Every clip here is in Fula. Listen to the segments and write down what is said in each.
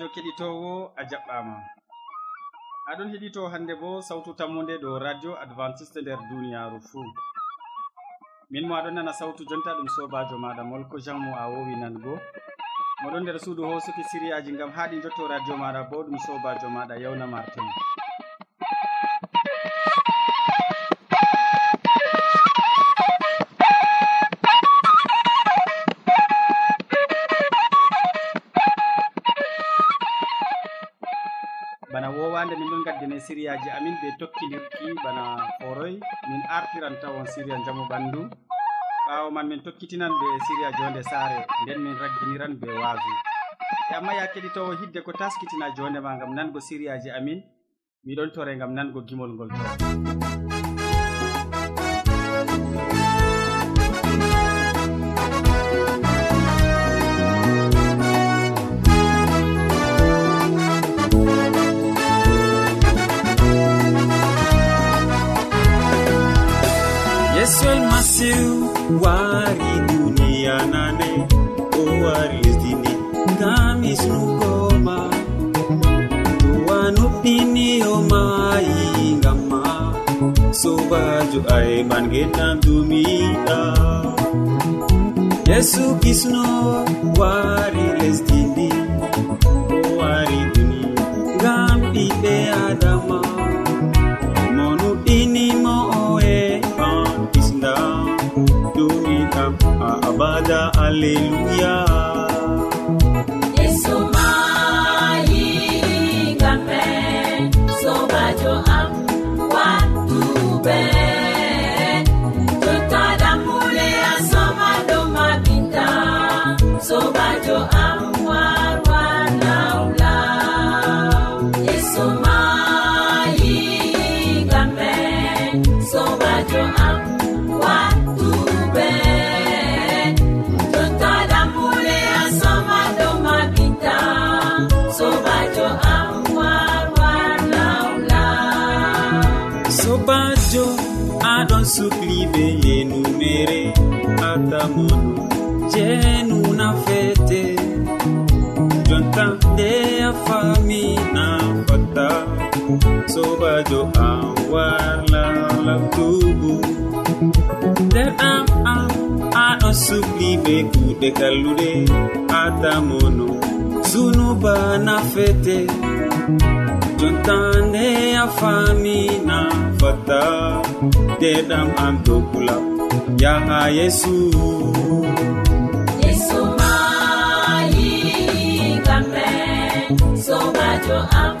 sobajo keɗitowo a jaɓɓama. Aɗon heɗito hande bo sawtu tammude ɗo radio adventiste nder duniyaru fuu min mo aɗon nana sawtu jonta ɗum sobajo maɗa molko jean mo a wowi nango. Moɗon nder suudu hosuki siriyaji gam haɗi jotto radio maɗa bo ɗum sobajo maɗa yawna martin. siriyaji amin ɓe tokkidirki bana foroy. Min artiran tawon siria jamu ɓandu. Ɓawo man min tokkitinan ɓe siria jonde saare nden min ragginiran ɓe waasu e amma ya keɗitowo hidde ko taskitina jonde ma gam nango siriyaji amin miɗon tore gam nango gimol ngol. to yeeso masiw wari duniya nane o wari lesdini ngam isnugoma towanuɗɗiniyomayi ngamma sobajo aeman genam dumiɗa yesu kisno wari lesdini o wari duni ngam ɓiɓɓe adama hallelujah. ɓe yenumere atamon jenuna fete. Jonta nde a famina fatta sobajo am warlalabtubu nder am am aɗo subli be kuɗe kallude atamono sunubana fete. jontande a famina fata deɗam am dokula yaha yesu. Yesu mali kamɓe sobajo am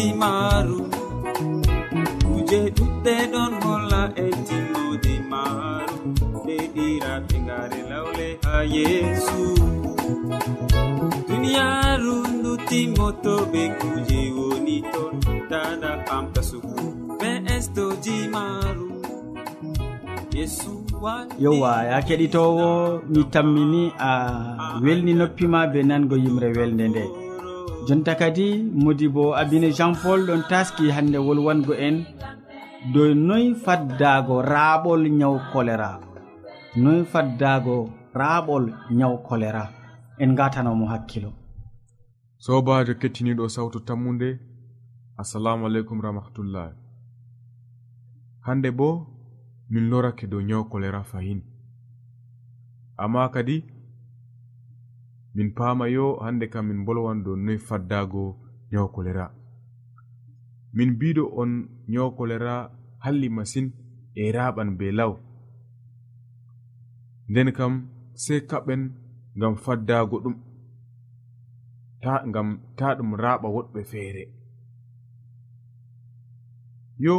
simaaru kuje ɗuɗɗe ɗon holla e timmode maru. Nde ɗiraɓe ngare lawle ha yesu. Duniyaru ndu timmoto ɓe kuje woni ton. Dada amta sugu ɓe estoji maru. Yesu yowa ya keɗitowo mi tammini a welni noppima be nango yimre welde nde. jonta kadi modi bo abine jean paul ɗon taski hande wolwango en. Dow noy faddago raaɓol ñaw choléra noy faddago raaɓol ñaw choléra en gatanomo hakkilo. Sobajo kettiniɗo sawtu tammude assalamu aleykum rahmatullah hande bo min lorake dow nyawu choléra fahin. Amma kadi min paama yo hannde kam min bolwan dow noy faddago nyawu kolera min mbiɗo on nyawu kolera halli masin e raɓan be law. Nden kam sey kaɓen ngam faddago ɗum ta ngam ta ɗum raɓa woɗɓe feere. Yo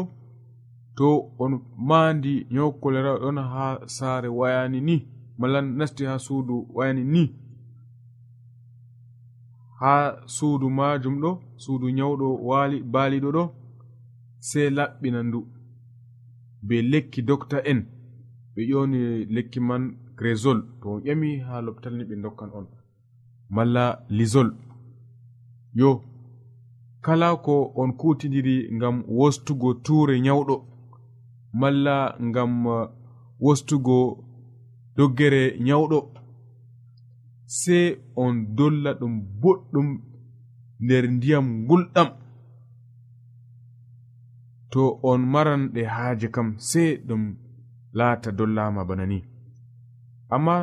to on maandi nyawu kolera ɗon ha saare wayani ni mala nasti ha suudu wayani ni ha suudu majum ɗo suudu nyawɗo wali baaliɗo ɗo sei laɓɓina ndu be lekki docta en ɓe ƴoni lekki man grésol to on ƴami ha loptal ni ɓe dokkan on. Malla lisol. Yo kala ko on kutidiri ngam wostugo tuure nyawɗo malla ngam uh, wostugo doggere nyawɗo. sei on dolla ɗum boɗɗum nder ndiyam gulɗam to on maran ɗe haaje kam sei ɗum laata dollama bana ni. Amma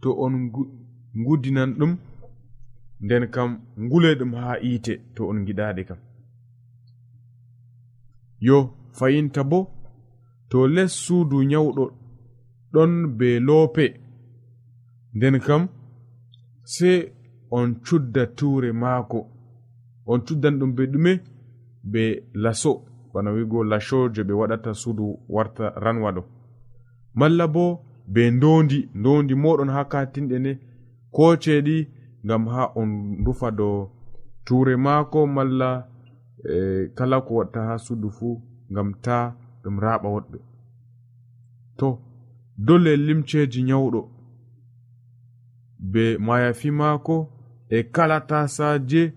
to on ngudinan ɗum nden kam ngule ɗum ha yiite to on giɗaɗe kam. Yo fayinta bo to les suudu nyawɗo ɗon be loope. nden kam sey on cudda tuure maako. On cuddan ɗum be ɗume be laso. Bana wigo laso je ɓe waɗata suudu warta ranwa ɗo. Malla bo be ndondi ndondi moɗon ha katinɗe nde ko ceeɗi ngam ha on rufa dow ture maako malla e, kala ko watta ha suudu fuu ngam ta ɗum raɓa woɗɓe. To dole limceji nyawɗo. be mayafi maako e kala tasaje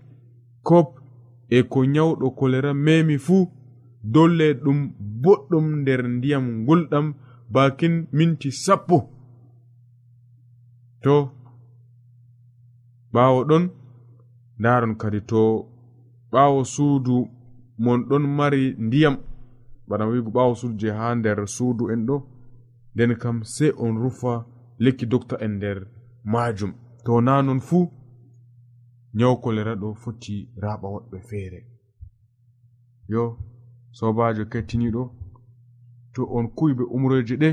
kop e ko nyawɗo kolera memi fuu dolle ɗum boɗɗum nder ndiyam ngulɗam bakin minti sappo. To ɓaawo ɗon ndaron kadi to ɓaawo suudu mon ɗon mari ndiyam. Bana wigo ɓaawo suudu je ha nder suudu en ɗo. Nden kam sei on rufa lekki docta en nder majum. To na non fuu nyawu kolera ɗo foti raɓa woɗɓe feere yo sobajo kettiniɗo to on kuwi be umroje ɗe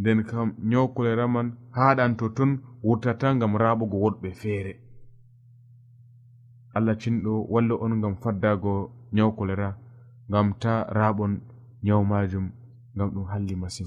nden kam nyawu kolera man haɗan to ton wurtata ngam raɓugo woɗɓe feere allah cinɗo walla on ngam faddago nyawu kolera ngam ta raɓon nyawu majum ngam ɗum halli masin.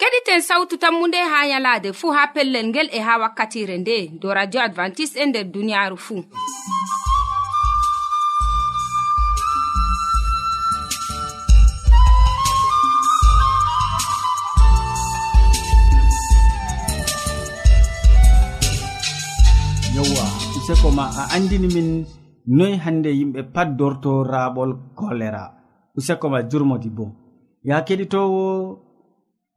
keɗiten sawtu tammunde ha yalaade fuu ha pellel ngel e ha wakkatire nde do radio advantice'e nder duniyaaru fuu yewwa useko ma a andini min noy hande yimɓe pat dorto raɓol choléra useko ma jurmodi bo. Ya keɗitowo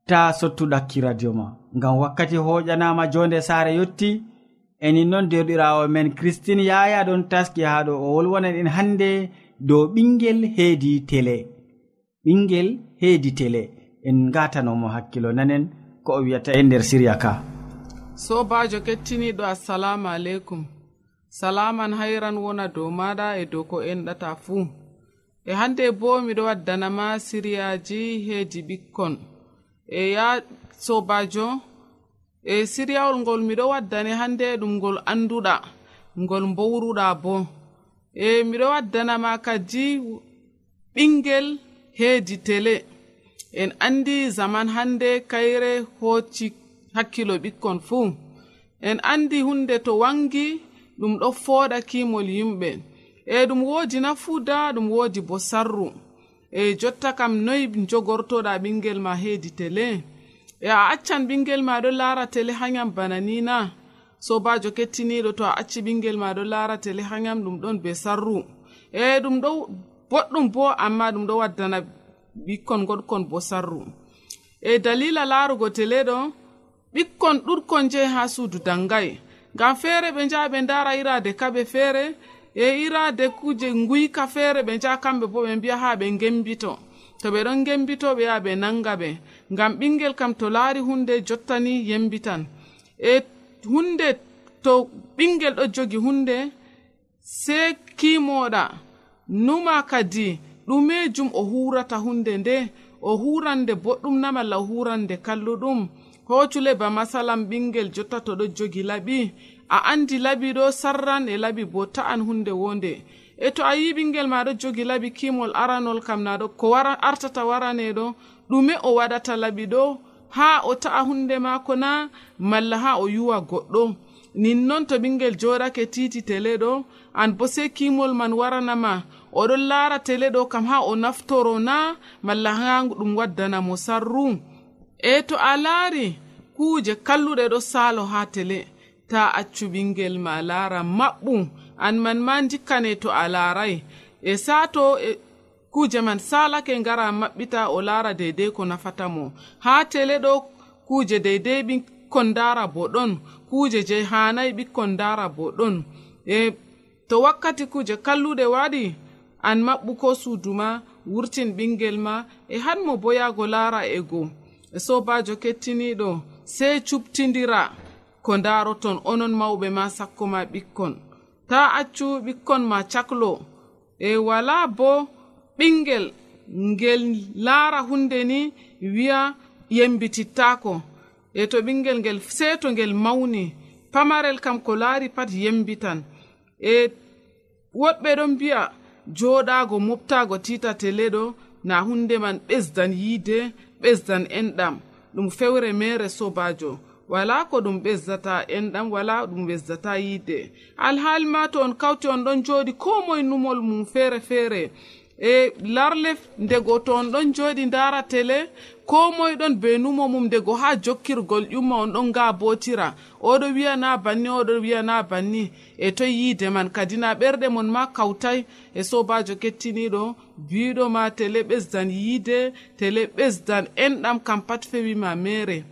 ta sottuɗakki radio ma. Ngam wakkati hoƴanama jonde saare yetti e ninnoon derɗirawo men christine yaya ɗon taski ha ɗo o wolwonan en hande dow ɓingel heedi tele. Ɓingel heedi tele. En gatanomo hakkilo nanen ko o wiyata e nder siriya ka. Sobajo kettiniɗo assalamu aleykum. Salaman hayran wona dow maɗa e dow ko enɗata fuu. E hande bo miɗo waddanama siriyaji heedi ɓikkon. e ya sobajo e siryawol ngol miɗo waddane hannde ɗum ngol annduɗa ngol mbowruɗa bo. E miɗo waddanama kadi ɓingel heedi tele. En andi zaman hannde kayre hocci hakkilo ɓikkon fuu. En andi hunde to wangi ɗum ɗo fooɗa kimol yimɓe. E ɗum woodi nafuuda ɗum woodi bo sarru. e jotta kam noyi jogortoɗa ɓingel ma heedi tele? E a accan ɓingel ma ɗo laara tele ha yam bana ni na? Sobajo kettiniɗo to a acci ɓingel ma ɗo laara tele ha yam ɗum ɗon be sarru. E ɗum ɗo boɗɗum bo amma ɗum ɗo waddana ɓikkon goɗkon bo sarru. E dalila laarugo tele ɗo ɓikkon ɗurkon je ha suudu dangay. Ngam feere ɓe njaha ɓe ndara irade kaɓe feere e irade kuje guyka feere ɓe njaha kamɓe bo ɓe mbiya ha ɓe gembito to ɓe ɗon gembito ɓe yaha ɓe nanga ɓe. Ngam ɓingel kam to laari hunde jottani yembitan. E hunde to ɓingel ɗo jogi hunde se kimoɗa numa kadi ɗumejum o hurata hunde nde o hurande boɗɗum na malla o hurande kalluɗum. Hocule ba masalam ɓingel jotta to ɗo jogi laɓi a andi laɓi ɗo sarran e laɓi bo ta'an hunde wonde. E to a yi ɓingel maɗo jogi laɓi kimol aranol kam naɗo ko wara artata waraneɗo ɗume o waɗata laɓi ɗo ha o ta'a hunde maako na malla ha o yuwa goɗɗo. Nin non to ɓingel joɗake titi tele ɗo an bo sei kimol man waranama oɗon lara tele ɗo kam ha o naftoro na malla ha ɗum waddanamo sarru. E to a laari kuuje kalluɗe ɗo salo ha tele. ta accu ɓingel ma laara maɓɓum. An man ma jikkane to a laaray e sato e kuje man salake ngara maɓɓita o laara deydey ko nafata mo. Ha tele ɗo kuje deydey ɓikkon ndara bo ɗon kuje je hanai ɓikkon ndara bo ɗon e to wakkati kuje kalluɗe waɗi an maɓɓu ko suudu ma wurtin ɓingel ma e hanmo bo yahgo laara ego e sobajo kettiniɗo sey cuptidira ko ndaroton onon mawɓe ma sakko ma ɓikkon. Ta accu ɓikkon ma caklo. E wala bo ɓingel ngel laara hunde ni wi'a yembitittako e to ɓingel ngel seeto ngel mawni pamarel kam ko laari pat yembitan. E woɗɓe ɗon mbi'a joɗago moftago titatele ɗo na hunde man ɓesdan yiide ɓesdan enɗam. Ɗum fewre mere sobajo wala ko ɗum ɓesdata enɗam wala ɗum ɓesdata yiide alhaali ma to on kawti on ɗon jooɗi ko moye numol mum feere feere e larle ndego to on ɗon jooɗi ndara tele ko moye ɗon be numo mum ndego ha jokkirgol ƴumma on ɗon nga botira oɗo wiyana banni oɗo wiyana banni. E toye yiide man kadi na ɓerɗe mon ma kawtay. E sobajo kettiniɗo biɗo ma tele ɓesdan yiide tele ɓesdan enɗam kam pat fewima mere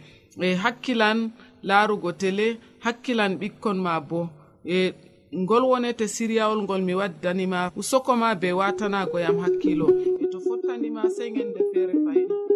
e hakkilan larugo tele hakkilan ɓikkon ma bo. E ngol wonete siryawol ngol mi waddanima usoko ma be watanago yam hakkilo. E to fottanima sey gende feere fayin.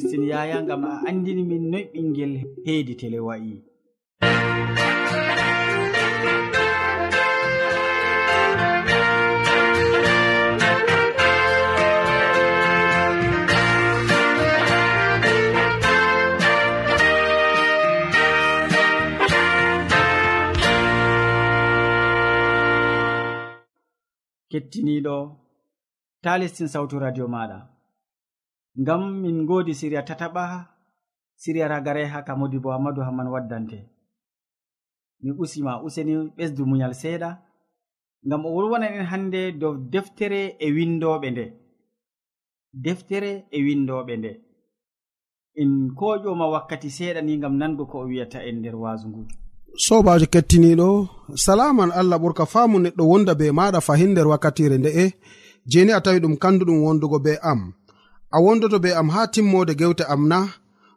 christine yaya gam a andini min noy ɓingel heedi tele wayi kettiniɗo ta lestin sawtu radio maɗa. ngam min ngodi siriya tataɓa siriya ragare ha ka modi bo amadou hamman waddante. Min usima useni ɓesdu munyal seeɗa ngam o wolwanan en hannde dow deftere e windoɓe nde. Deftere e windoɓe nde. En koƴoma wakkati seeɗa ni ngam nango ko o wiyata en nder waasu ngu. Sobajo kettiniɗo salaman allah ɓurka faamu neɗɗo wonda be maɗa fahin nder wakkatire nde'e jeni a tawi ɗum kanduɗum wondugo be am. a wondoto be am ha timmode gewte am na.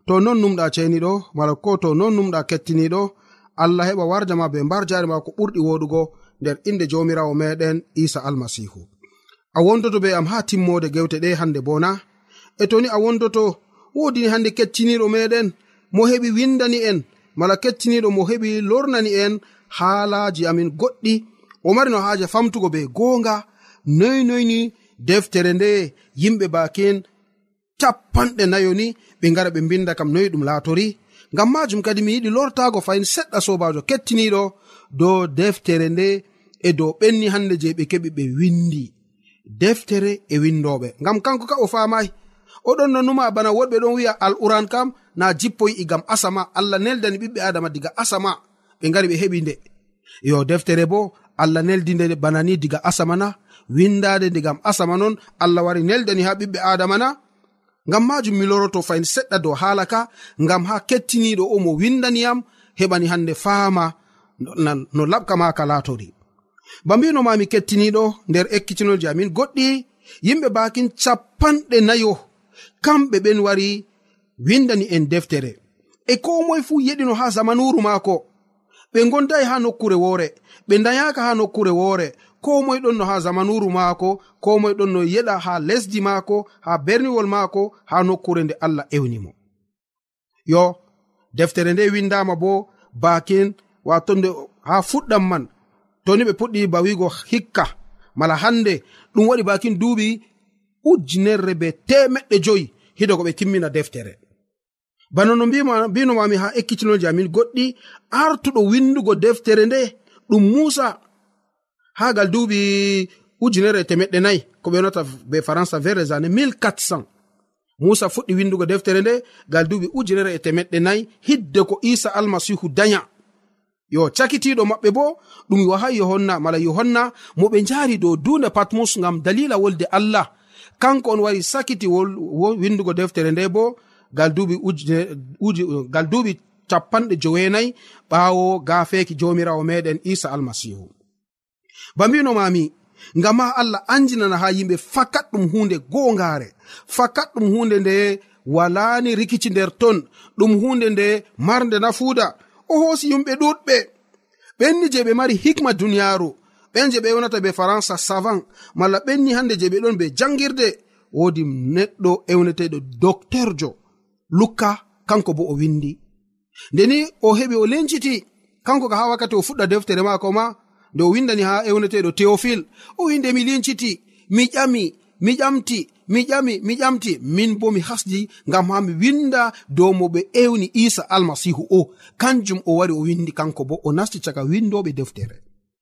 To non numɗa ceniɗo mala ko to non numɗa kettiniɗo allah heɓa warjama be mbar jari ma ko ɓurɗi woɗugo nder inde jomirawo meɗen isa almasihu. A wondoto be am ha timmode gewte ɗe hande bona e toni a wondoto wodini hande kecciniɗo meɗen mo heɓi windani en mala kecciniɗo mo heɓi lornani en haalaji amin goɗɗi. O mari no haaja famtugo be goonga noynoyni deftere nde yimɓe bakin capanɗe nayo ni ɓe ngara ɓe mbinda kam noyi ɗum laatori. Ngam majum kadi mi yiɗi lortago fayin seɗɗa sobajo kettiniɗo dow deftere nde e dow ɓenni hande je ɓe keɓi ɓe windi deftere e windoɓe ngam kanko ka o famai oɗon nonuma bana woɗɓe ɗon wi'a alquran kam na jippoyi'i gam asama. Allah neldani ɓiɓɓe adama diga asama ɓe ngari ɓe heɓi nde. Yo deftere bo allah neldinde bana ni diga asama na windade nde asama non allah wari neldani ha ɓiɓɓe adama na. ngam majum mi loroto fayin seɗɗa dow hala ka ngam ha kettiniɗo o mo windaniyam heɓani hande faama no laɓka maka latori ba mbinomami kettiniɗo nder ekkitinolji amin goɗɗi yimɓe bakin capanɗe nayo kamɓe ɓen wari windani en deftere. E ko moy fuu yeɗino ha zamanuru maako ɓe gondayi ha nokkure woore ɓe dayaka ha nokkure woore ko moye ɗon no ha zamanuru maako ko moye ɗon no yeɗa ha lesdi maako ha berniwol maako ha nokkure nde allah ewnimo yo deftere nde windama bo bakin watonde ha fuɗɗam man toni ɓe puɗɗi ba wigo hikka mala hande ɗum waɗi bakin duuɓi ujunerre be temeɗɗe joyi hido ko ɓe timmina deftere. Bana no mbinomami ha ekkitinoji amin goɗɗi artuɗo windugo deftere nde ɗum musa ha gal duuɓi ujunere temeɗɗe nayi ko ɓe yonata be faransa vers ane 1400 musa fuɗɗi windugo deftere nde gal duuɓi ujunere e temeɗɗe nayi hidde ko isa almasihu daya yo cakitiɗo maɓɓe bo ɗum yoha yohanna mala yohanna mo ɓe njari dow dunde patmus ngam dalila wolde allah. Kanko on wari sakiti windugo deftere nde bo gal duuɓi gal duuɓi capanɗe joweenayi ɓaawo gafeeki jomirawo meɗen isa almasihu. ba mbinomami ngam ma allah anjinana ha yimɓe fakat ɗum hunde gongare fakat ɗum hunde nde walani rikici nder ton. Ɗum hunde nde marde nafuuda. O hoosi yumɓe ɗuɗɓe ɓenni je ɓe mari hikma duniyaaru. Ɓen je ɓe ewnata be faransa savant. Malla ɓenni hande je ɓe ɗon be jangirde woodi neɗɗo ewneteɗo docteurjo lukka kanko bo o windi ndeni o heɓi o lenciti. Kanko ka ha wakkati o fuɗɗa deftere maako ma nde o windani ha ewneteɗo teophil o winde mi linciti mi ƴami mi ƴamti mi ƴami mi ƴamti. Min bo mi hasdi ngam ha mi winda dow mo ɓe ewni isa almasihu o. Kanjum o wari o windi kanko bo o nasti caka windoɓe deftere.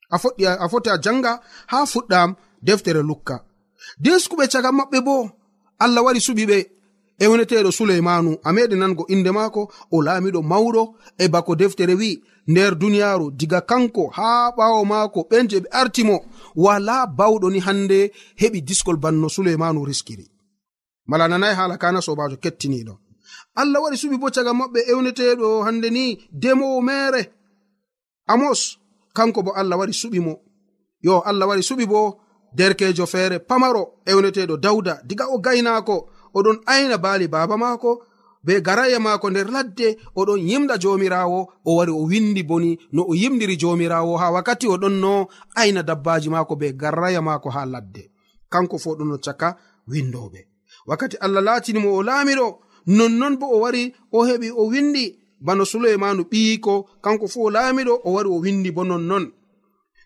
A foɗɗi a foti a janga ha fuɗɗam deftere lukka. Deskuɓe caka maɓɓe bo allah wari suɓi e woneteɗo suleymanu a meɗi nango inde maako o laamiɗo mawɗo e bako deftere wi nder duniyaaru diga kanko haa ɓaawo maako ɓen je ɓe artimo wala bawɗo ni hannde heɓi diskol banno suleimanu riskiri. Mala nanayi haala kana sobajo kettiniɗo allah waɗi suɓi bo caga maɓɓe ewneteɗo hannde ni demowo mere amos kanko bo allah waɗi suɓi mo. Yo allah waɗi suɓi bo derkejo feere pamaro ewneteɗo dawda diga o gaynaako. oɗon ayna baali baaba maako be garaya maako nder ladde oɗon yimda jomirawo o wari o windi boni no o yimdiri jomirawo ha wakkati oɗon no ayna dabbaji maako be garaya maako ha ladde. Kanko fo ɗon no caka windoɓe wakkati allah latinimo o laamiɗo nonnon bo o wari o heɓi o windi bano suleimanu ɓiyiko kanko fu o laamiɗo o wari o windi bo nonnon.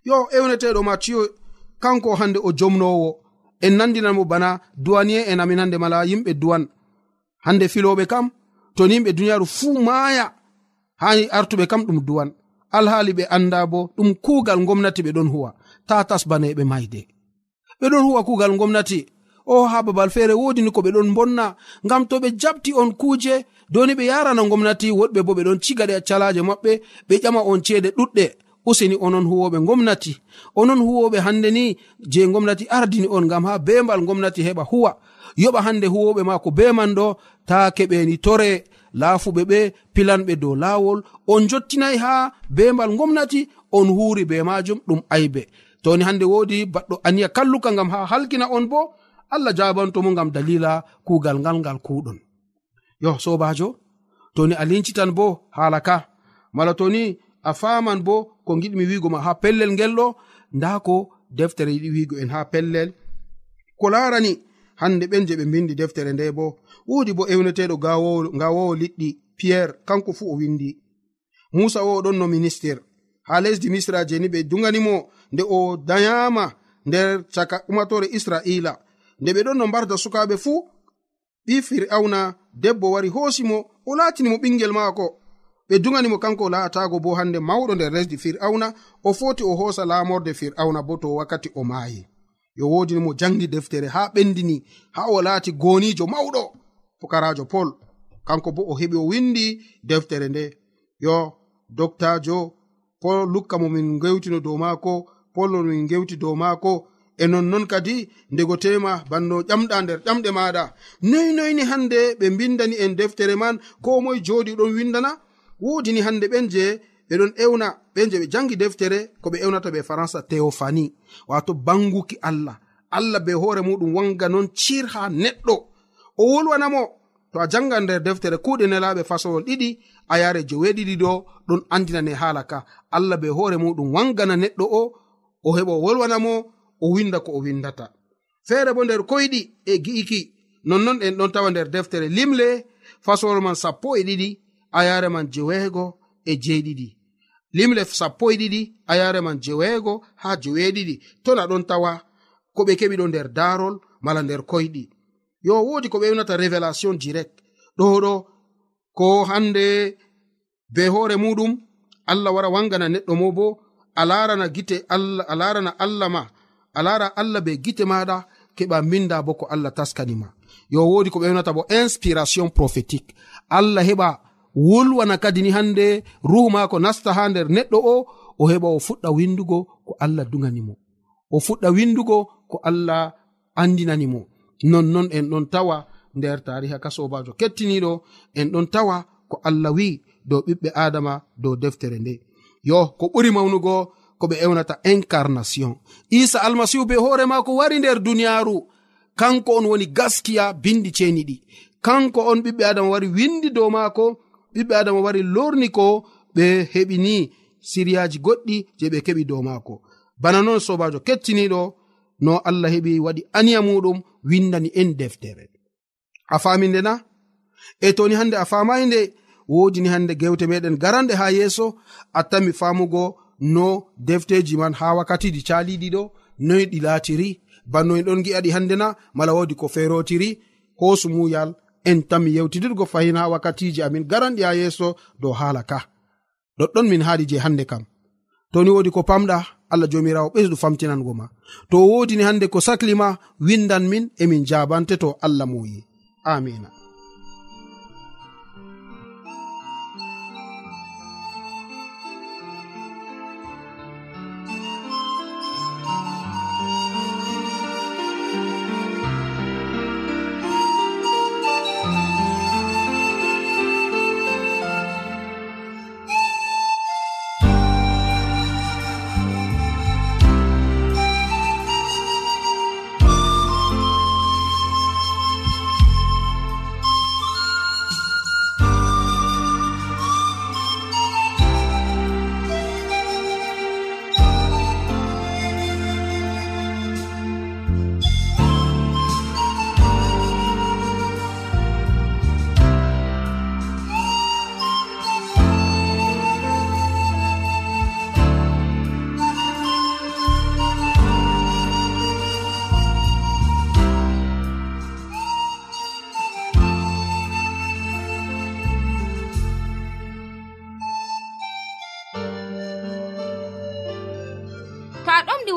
Yo ewneteɗo matiyo kanko hande o jomnowo en nandinanmo bana duwanie en amin hande mala yimɓe duwan hande filoɓe kam to ni yimɓe duniyaru fuu maaya. Ha artuɓe kam ɗum duwan alhaali ɓe anda bo ɗum kuugal gomnati ɓe ɗon huwa. Ta tatas baneɓe mayde. Ɓe ɗon huwa kuugal gomnati o ha babal feere wodi ni ko ɓe ɗon bonna ngam to ɓe jabti on kuuje doni ɓe yarana gomnati woɗɓe bo ɓe ɗon cigaɗe accalaje maɓɓe ɓe ƴama on ceede ɗuɗɗe. useni onon huwoɓe gomnati. Onon huwoɓe hande ni je gomnati ardini on gam ha bembal gomnati heɓa huwa. Yoɓa hande huwoɓe mako be man ɗo ta keɓeni tore laafuɓe ɓe pilanɓe dow lawol on jottinayi ha bembal gomnati on huri be majum ɗum aybe. Toni hande wodi baɗɗo aniya kalluka gam ha halkina on bo allah jabantomo gam dalila kugal ngal ngal kuɗon yo sobajo toni a lincitan bo hala ka. Mala toni a faman bo ko giɗmi wigo ma ha pellel ngel ɗo nda ko deftere yiɗi wigo en ha pellel. Ko larani hande ɓen je ɓe bindi deftere nde bo wodi bo ewneteɗo gawowo liɗɗi pierre kanko fu o windi. Musa o ɗon no ministre ha lesdi misraje ni ɓe duganimo nde o dayama nder caka umatore israila. Nde ɓe ɗon no mbarda sukaɓe fuu ɓi fir'auna debbo wari hoosimo o latinimo ɓingel maako. ɓe duganimo kanko laatago bo hande mawɗo nder lesdi fir'auna o foti o hoosa laamorde fir'auna bo to wakkati o maayi. Yo wodinimo jangi deftere ha ɓendini ha o laati gonijo mawɗo pukarajo pol kanko bo o heɓi o windi deftere nde. Yo doktajo pol lukka mo min gewtino dow maako pol no min gewti dow maako. E nonnon kadi ndego tema banno ƴamɗa nder ƴamɗe maɗa noyi noyni hande ɓe mbindani en deftere man ko moye joɗi ɗon windana? wodini hande ɓen je ɓeɗon ewna ɓen je ɓe jangi deftere ko ɓe ewnata ɓe faransa théophanie. Wato banguki allah. Allah be hoore muɗum wanga non cir ha neɗɗo. O wolwanamo to a jangan nder deftere kuuɗe nelaɓe fasowol ɗiɗi a yare joweeɗiɗi ɗo ɗon andinane haala ka. Allah be hoore muɗum wangana neɗɗo o o heɓa o wolwanamo o winda ko o windata feere bo nder koyɗi e gi'iki nonnon en ɗon tawa nder deftere limle fasowol man sappo e ɗiɗi ayare man jeweego e jeeɗiɗi. Limle sappo e ɗiɗi ayare man jeweego ha jeweeɗiɗi tona ɗon tawa ko ɓe keɓi ɗo nder darol mala nder koyɗi. Yo woodi ko ɓe wnata révélation direct. Ɗo ɗo ko hande be hoore muɗum allah wara wangana neɗɗo mo bo a larana gite a larana allah ma a lara allah be gite maɗa keɓa minda bo ko allah taskanima yo wodi ko ɓe wnata bo inspiration prophétique. Allah heɓa wolwana kadi ni hande ruhu maako nasta ha nder neɗɗo o o heɓa o fuɗɗa windugo ko allah duganimo o fuɗɗa windugo ko allah andinanimo nonnon en ɗon tawa nder tariha ka sobajo kettiniɗo en ɗon tawa ko allah wi dow ɓiɓɓe adama dow deftere nde. Yo ko ɓuri mawnugo ko ɓe ewnata incarnation. Isa almasihu be hoore maako wari nder duniyaaru. Kanko on woni gaskiya bindi ceeniɗi. Kanko on ɓiɓɓe adama wari windi dow maako ɓiɓɓe adama wari lorni ko ɓe heɓini siriyaji goɗɗi je ɓe keɓi dow maako. Bana noon sobajo kettiniɗo no allah heɓi waɗi aniya muɗum windani en deftere. A faminde na? E toni hande a famayi nde? Wodini hande gewte meɗen garanɗe ha yeeso attami famugo no defteji man ha wakkatiji caliɗi ɗo noyi ɗi latiri banno en ɗon gi'aɗi hande na mala wodi ko ferotiri hoosu muyal en tammi yewtidirgo fahin ha wakkatiji amin garanɗi ha yeeso dow haala ka. Ɗoɗɗon min haaɗi je hannde kam. To ni wodi ko pamɗa allah jomirawo ɓesɗu famtinango ma. To wodini hannde ko saklima windan min emin jabante to allah moyi. Amina.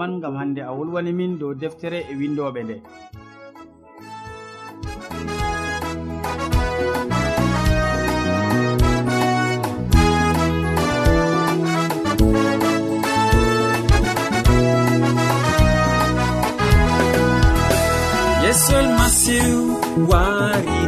man gam hande a wolwani min dow deftere e windoɓe nde. Yeeso almasihu waari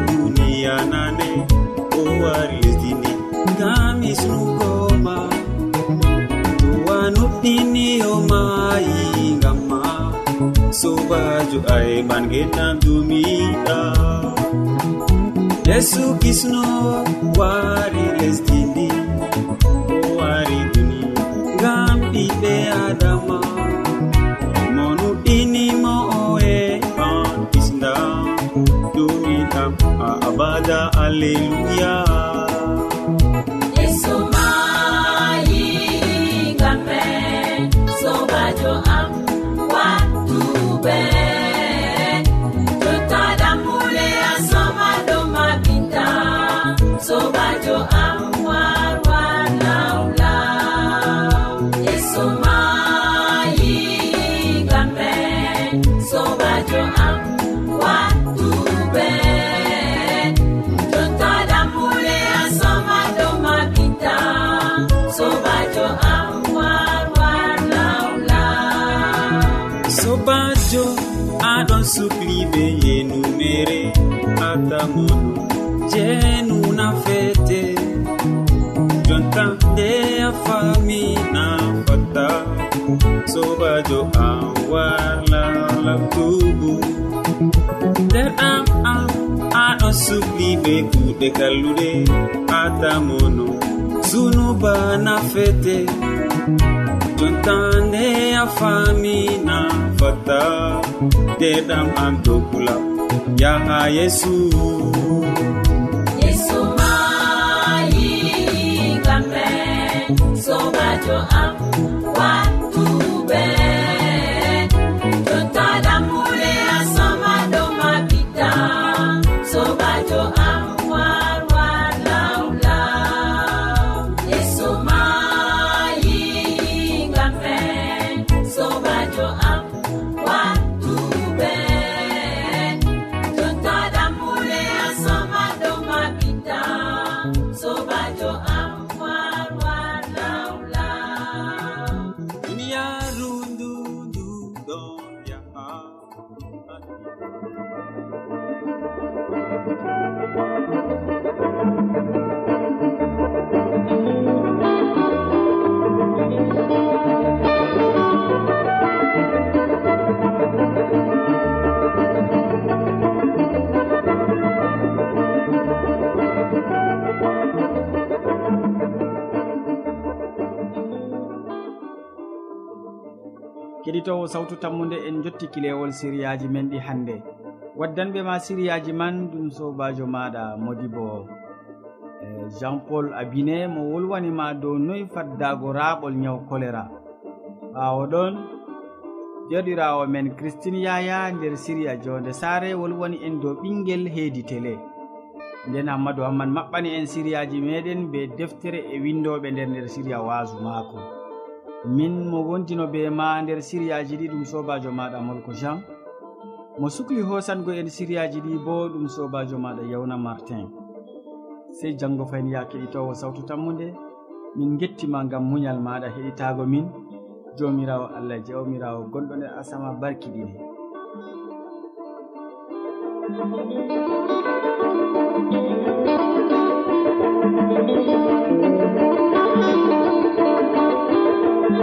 jo ae man genam dumiɗa yesu kisno wari lesdini o wari duni ngam ɓiɓɓe adama. Monuɗinimo oe man kisdam dumiɗam a abada alleluya. ɓe je numere atamon je nuna fete. Jonta nde a fami na fata sobajo an wala labtugu nder am am aɗo subli ɓe kuɗe kallude atamono zunuba na fete. jontande a famina fata deɗam am dokula yaha yesu. heɗitowo sawtu tammude en jotti kilewol siriyaji men ɗi hannde. Waddanɓe ma siriyaji man ɗum sobajo maɗa modi modibo e, jean paul abine mo wolwanima dow noyi faddago raɓol ñaw choléra ɓawo ɗon joɗirawo men christine yaya nder siriya jonde sare wolwani en dow ɓinguel heedi télé nden hammadou hamman maɓɓani en siriyaji meɗen be deftere e windoɓe nder nder siriya wasu maako. min mo wontino be ma nder siriyaji ɗi ɗum sobajo maɗa molko jean. Mo sukli hosango en siriyaji ɗi bo ɗum sobajo maɗa yawna martin. Sey janngo fayin ya keɗitowo sawtu tammude min gettima ngam muñal maɗa heɗitago min. Jomirawo allah jawmirawo gonɗo nder asama barki ɗiɗi